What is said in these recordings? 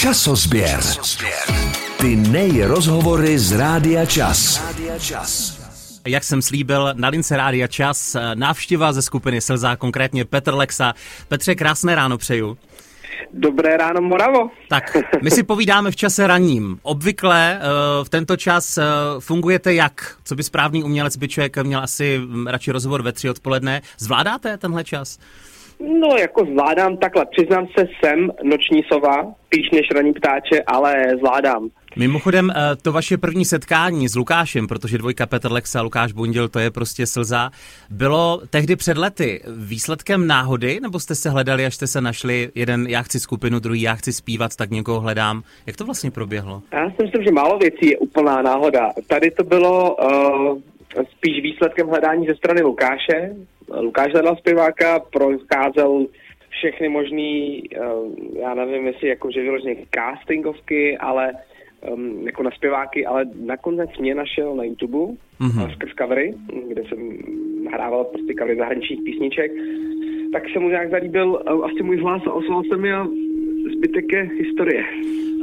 Časozběr. Ty nejrozhovory z Rádia Čas. Jak jsem slíbil, na lince Rádia Čas, návštěva ze skupiny Slza, konkrétně Petr Lexa. Petře, krásné ráno přeju. Dobré ráno, Moravo. Tak, my si povídáme v čase raním. Obvykle uh, v tento čas uh, fungujete jak? Co by správný umělec by člověk měl asi mm, radši rozhovor ve tři odpoledne. Zvládáte tenhle čas? No, jako zvládám takhle. Přiznám se, jsem noční sova, píš než raní ptáče, ale zvládám. Mimochodem, eh, to vaše první setkání s Lukášem, protože dvojka Petr Lexa a Lukáš Bundil, to je prostě slza, bylo tehdy před lety výsledkem náhody, nebo jste se hledali, až jste se našli, jeden já chci skupinu, druhý já chci zpívat, tak někoho hledám. Jak to vlastně proběhlo? Já si myslím, že málo věcí je úplná náhoda. Tady to bylo uh, spíš výsledkem hledání ze strany Lukáše. Lukáš hledal zpěváka, procházel všechny možný, uh, já nevím, jestli jako že vyloženě castingovky, ale um, jako na zpěváky, ale nakonec mě našel na YouTube mm-hmm. skrz covery, kde jsem nahrával prostě covery zahraničních písniček, tak se mu nějak zalíbil uh, asi můj hlas a osloval se mi a zbytek je historie.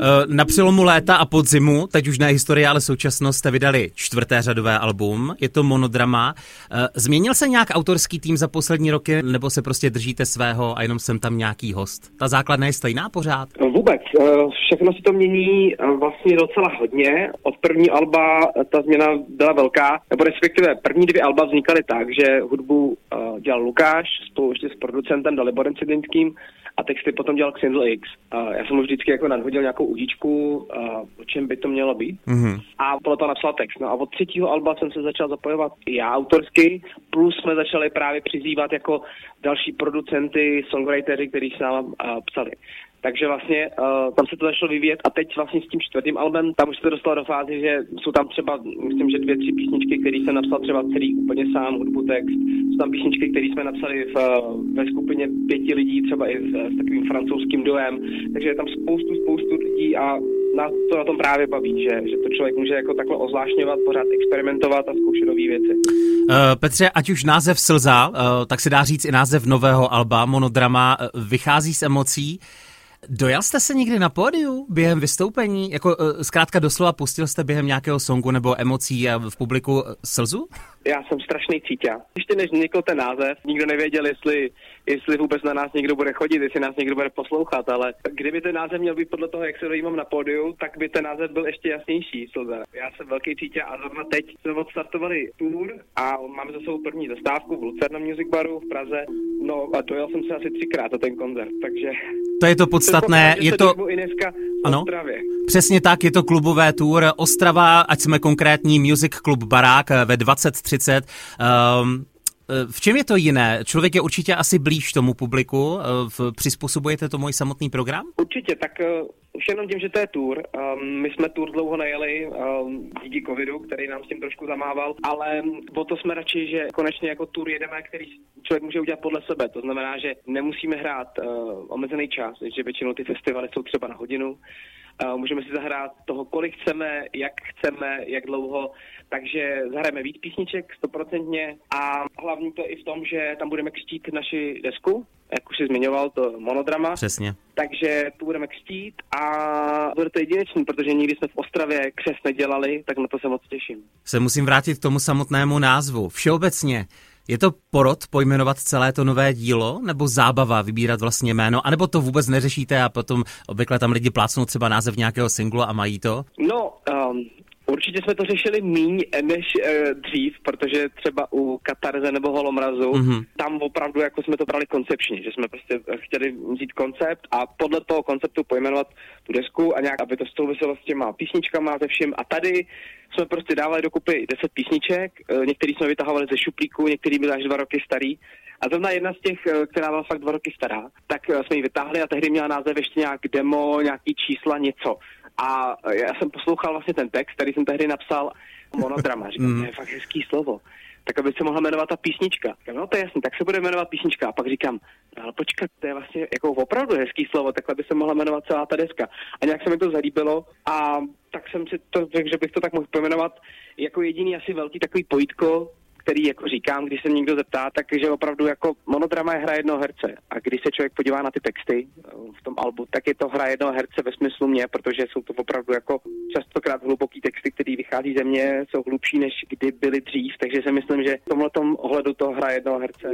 Eh, na přelomu léta a podzimu, teď už ne historie, ale současnost, jste vydali čtvrté řadové album, je to monodrama. Eh, změnil se nějak autorský tým za poslední roky, nebo se prostě držíte svého a jenom jsem tam nějaký host? Ta základna je stejná pořád? No, vůbec. Eh, všechno se to mění vlastně docela hodně. Od první alba ta změna byla velká, nebo respektive první dvě alba vznikaly tak, že hudbu dělal Lukáš spolu ještě s producentem Daliborem Cidlinským a texty potom dělal Xindl X. A já jsem mu vždycky jako nadhodil nějakou udičku, o čem by to mělo být. Mm-hmm. A podle toho napsal text. No a od třetího alba jsem se začal zapojovat i já autorsky, plus jsme začali právě přizývat jako další producenty, songwritery, kteří s náma psali. Takže vlastně uh, tam se to začalo vyvíjet a teď vlastně s tím čtvrtým albem, tam už se to dostalo do fázy, že jsou tam třeba, myslím, že dvě, tři písničky, které jsem napsal třeba celý úplně sám, hudbu, text. Jsou tam písničky, které jsme napsali v, ve skupině pěti lidí, třeba i s, s takovým francouzským dojem. Takže je tam spoustu, spoustu lidí a na to na tom právě baví, že, že to člověk může jako takhle ozvlášňovat, pořád experimentovat a zkoušet nové věci. Uh, Petře, ať už název Slza, uh, tak se dá říct i název nového alba, monodrama, uh, vychází z emocí. Dojel jste se někdy na pódiu během vystoupení? Jako uh, zkrátka doslova pustil jste během nějakého songu nebo emocí v publiku slzu? Já jsem strašný cítě. Ještě než vznikl ten název, nikdo nevěděl, jestli, jestli vůbec na nás někdo bude chodit, jestli nás někdo bude poslouchat, ale kdyby ten název měl být podle toho, jak se dojímám na pódiu, tak by ten název byl ještě jasnější. Slza. Já jsem velký cítě a zrovna teď jsme odstartovali tour a máme za sebou první zastávku v Lucerna Music Baru v Praze. No a dojel jsem se asi třikrát na ten koncert, takže... To je to podstatné, je to... I dneska ano, přesně tak, je to klubové tour. Ostrava, ať jsme konkrétní, Music Club Barák ve 23 Um, v čem je to jiné? Člověk je určitě asi blíž tomu publiku. Eh, přizpůsobujete to můj samotný program? Určitě, tak eh, už jenom tím, že to je tour. Um, my jsme tour dlouho nejeli um, díky covidu, který nám s tím trošku zamával, ale o to jsme radši, že konečně jako tour jedeme, který člověk může udělat podle sebe. To znamená, že nemusíme hrát omezený čas, že většinou ty festivaly jsou třeba na hodinu. Můžeme si zahrát toho, kolik chceme, jak chceme, jak dlouho, takže zahrajeme víc písniček stoprocentně a hlavní to je i v tom, že tam budeme křtít naši desku, jak už jsi zmiňoval, to monodrama. Přesně. Takže tu budeme křtít a bude to jedinečný, protože nikdy jsme v Ostravě křes nedělali, tak na to se moc těším. Se musím vrátit k tomu samotnému názvu. Všeobecně, je to porod pojmenovat celé to nové dílo, nebo zábava vybírat vlastně jméno, anebo to vůbec neřešíte a potom obvykle tam lidi plácnou třeba název nějakého singlu a mají to? No, um, Určitě jsme to řešili míň než uh, dřív, protože třeba u Katarze nebo Holomrazu, mm-hmm. tam opravdu jako jsme to brali koncepčně, že jsme prostě chtěli vzít koncept a podle toho konceptu pojmenovat tu desku a nějak, aby to souviselo s těma písničkama, ze vším. A tady jsme prostě dávali dokupy 10 písniček, uh, některý jsme vytahovali ze šuplíku, některý byly až dva roky starý. A zrovna jedna z těch, která byla fakt dva roky stará, tak jsme ji vytáhli a tehdy měla název ještě nějak demo, nějaký čísla, něco. A já jsem poslouchal vlastně ten text, který jsem tehdy napsal, monodrama. Říkám, mm. to je fakt hezký slovo. Tak aby se mohla jmenovat ta písnička. Říkám, no to je jasný, tak se bude jmenovat písnička. A pak říkám, no, ale počkat, to je vlastně jako opravdu hezký slovo, takhle by se mohla jmenovat celá ta deska. A nějak se mi to zalíbilo a tak jsem si to řekl, že bych to tak mohl pojmenovat jako jediný asi velký takový pojítko, který jako říkám, když se někdo zeptá, tak že opravdu jako monodrama je hra jednoho herce. A když se člověk podívá na ty texty eh, v tom albu, tak je to hra jednoho herce ve smyslu mě, protože jsou to opravdu jako častokrát hluboký texty, které vychází ze mě, jsou hlubší než kdy byly dřív, takže si myslím, že v tomhle ohledu to hra jednoho herce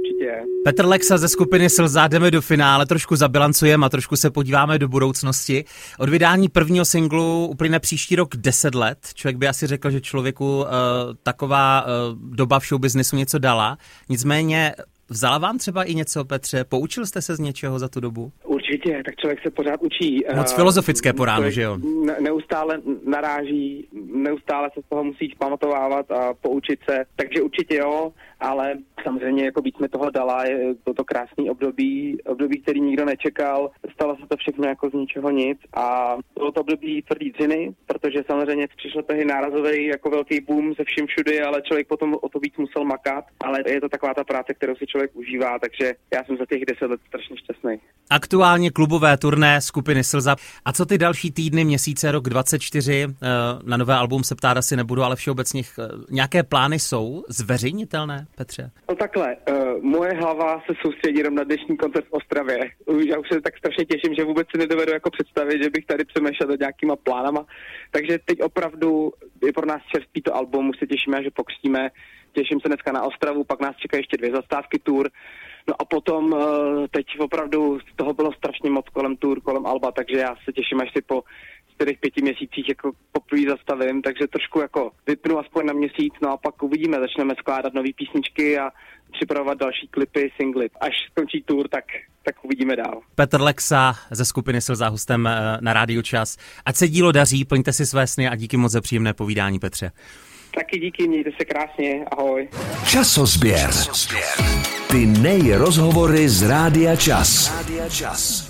určitě je. Petr Lexa ze skupiny Slzá jdeme do finále, trošku zabilancujeme a trošku se podíváme do budoucnosti. Od vydání prvního singlu uplyne příští rok 10 let. Člověk by asi řekl, že člověku uh, taková uh, doba v showbiznesu něco dala. Nicméně Vzala vám třeba i něco, Petře? Poučil jste se z něčeho za tu dobu? Určitě, tak člověk se pořád učí. Moc filozofické po ránu, že jo? Neustále naráží, neustále se z toho musí pamatovávat a poučit se, takže určitě jo, ale samozřejmě jako víc mi toho dala, je to, to krásný období, období, který nikdo nečekal, stalo se to všechno jako z ničeho nic a bylo to období tvrdý dřiny, protože samozřejmě přišlo tehdy nárazový jako velký boom ze vším všudy, ale člověk potom o to víc musel makat, ale je to taková ta práce, kterou si člověk užívá, takže já jsem za těch deset let strašně šťastný. Aktuálně klubové turné skupiny Slza. A co ty další týdny, měsíce, rok 24? Eh, na nové album se ptát asi nebudu, ale všeobecně eh, nějaké plány jsou zveřejnitelné, Petře? No takhle, uh, moje hlava se soustředí jenom na dnešní koncert v Ostravě. Já už se tak strašně těším, že vůbec si nedovedu jako představit, že bych tady přemýšlel do nějakýma plánama. Takže teď opravdu je pro nás čerstvý to album, už se těšíme, že pokřtíme. Těším se dneska na Ostravu, pak nás čekají ještě dvě zastávky tour. No a potom uh, teď opravdu toho bylo strašně moc kolem tour, kolem Alba, takže já se těším, až si po čtyřech, pěti měsících jako poprvé zastavím, takže trošku jako vypnu aspoň na měsíc, no a pak uvidíme, začneme skládat nové písničky a připravovat další klipy, singly. Až skončí tour, tak, tak uvidíme dál. Petr Lexa ze skupiny Slza hostem eh, na Rádiu Čas. Ať se dílo daří, plňte si své sny a díky moc za příjemné povídání, Petře. Taky díky, mějte se krásně, ahoj. Časozběr. Ty nej rozhovory z Rádia Čas. Rádia Čas.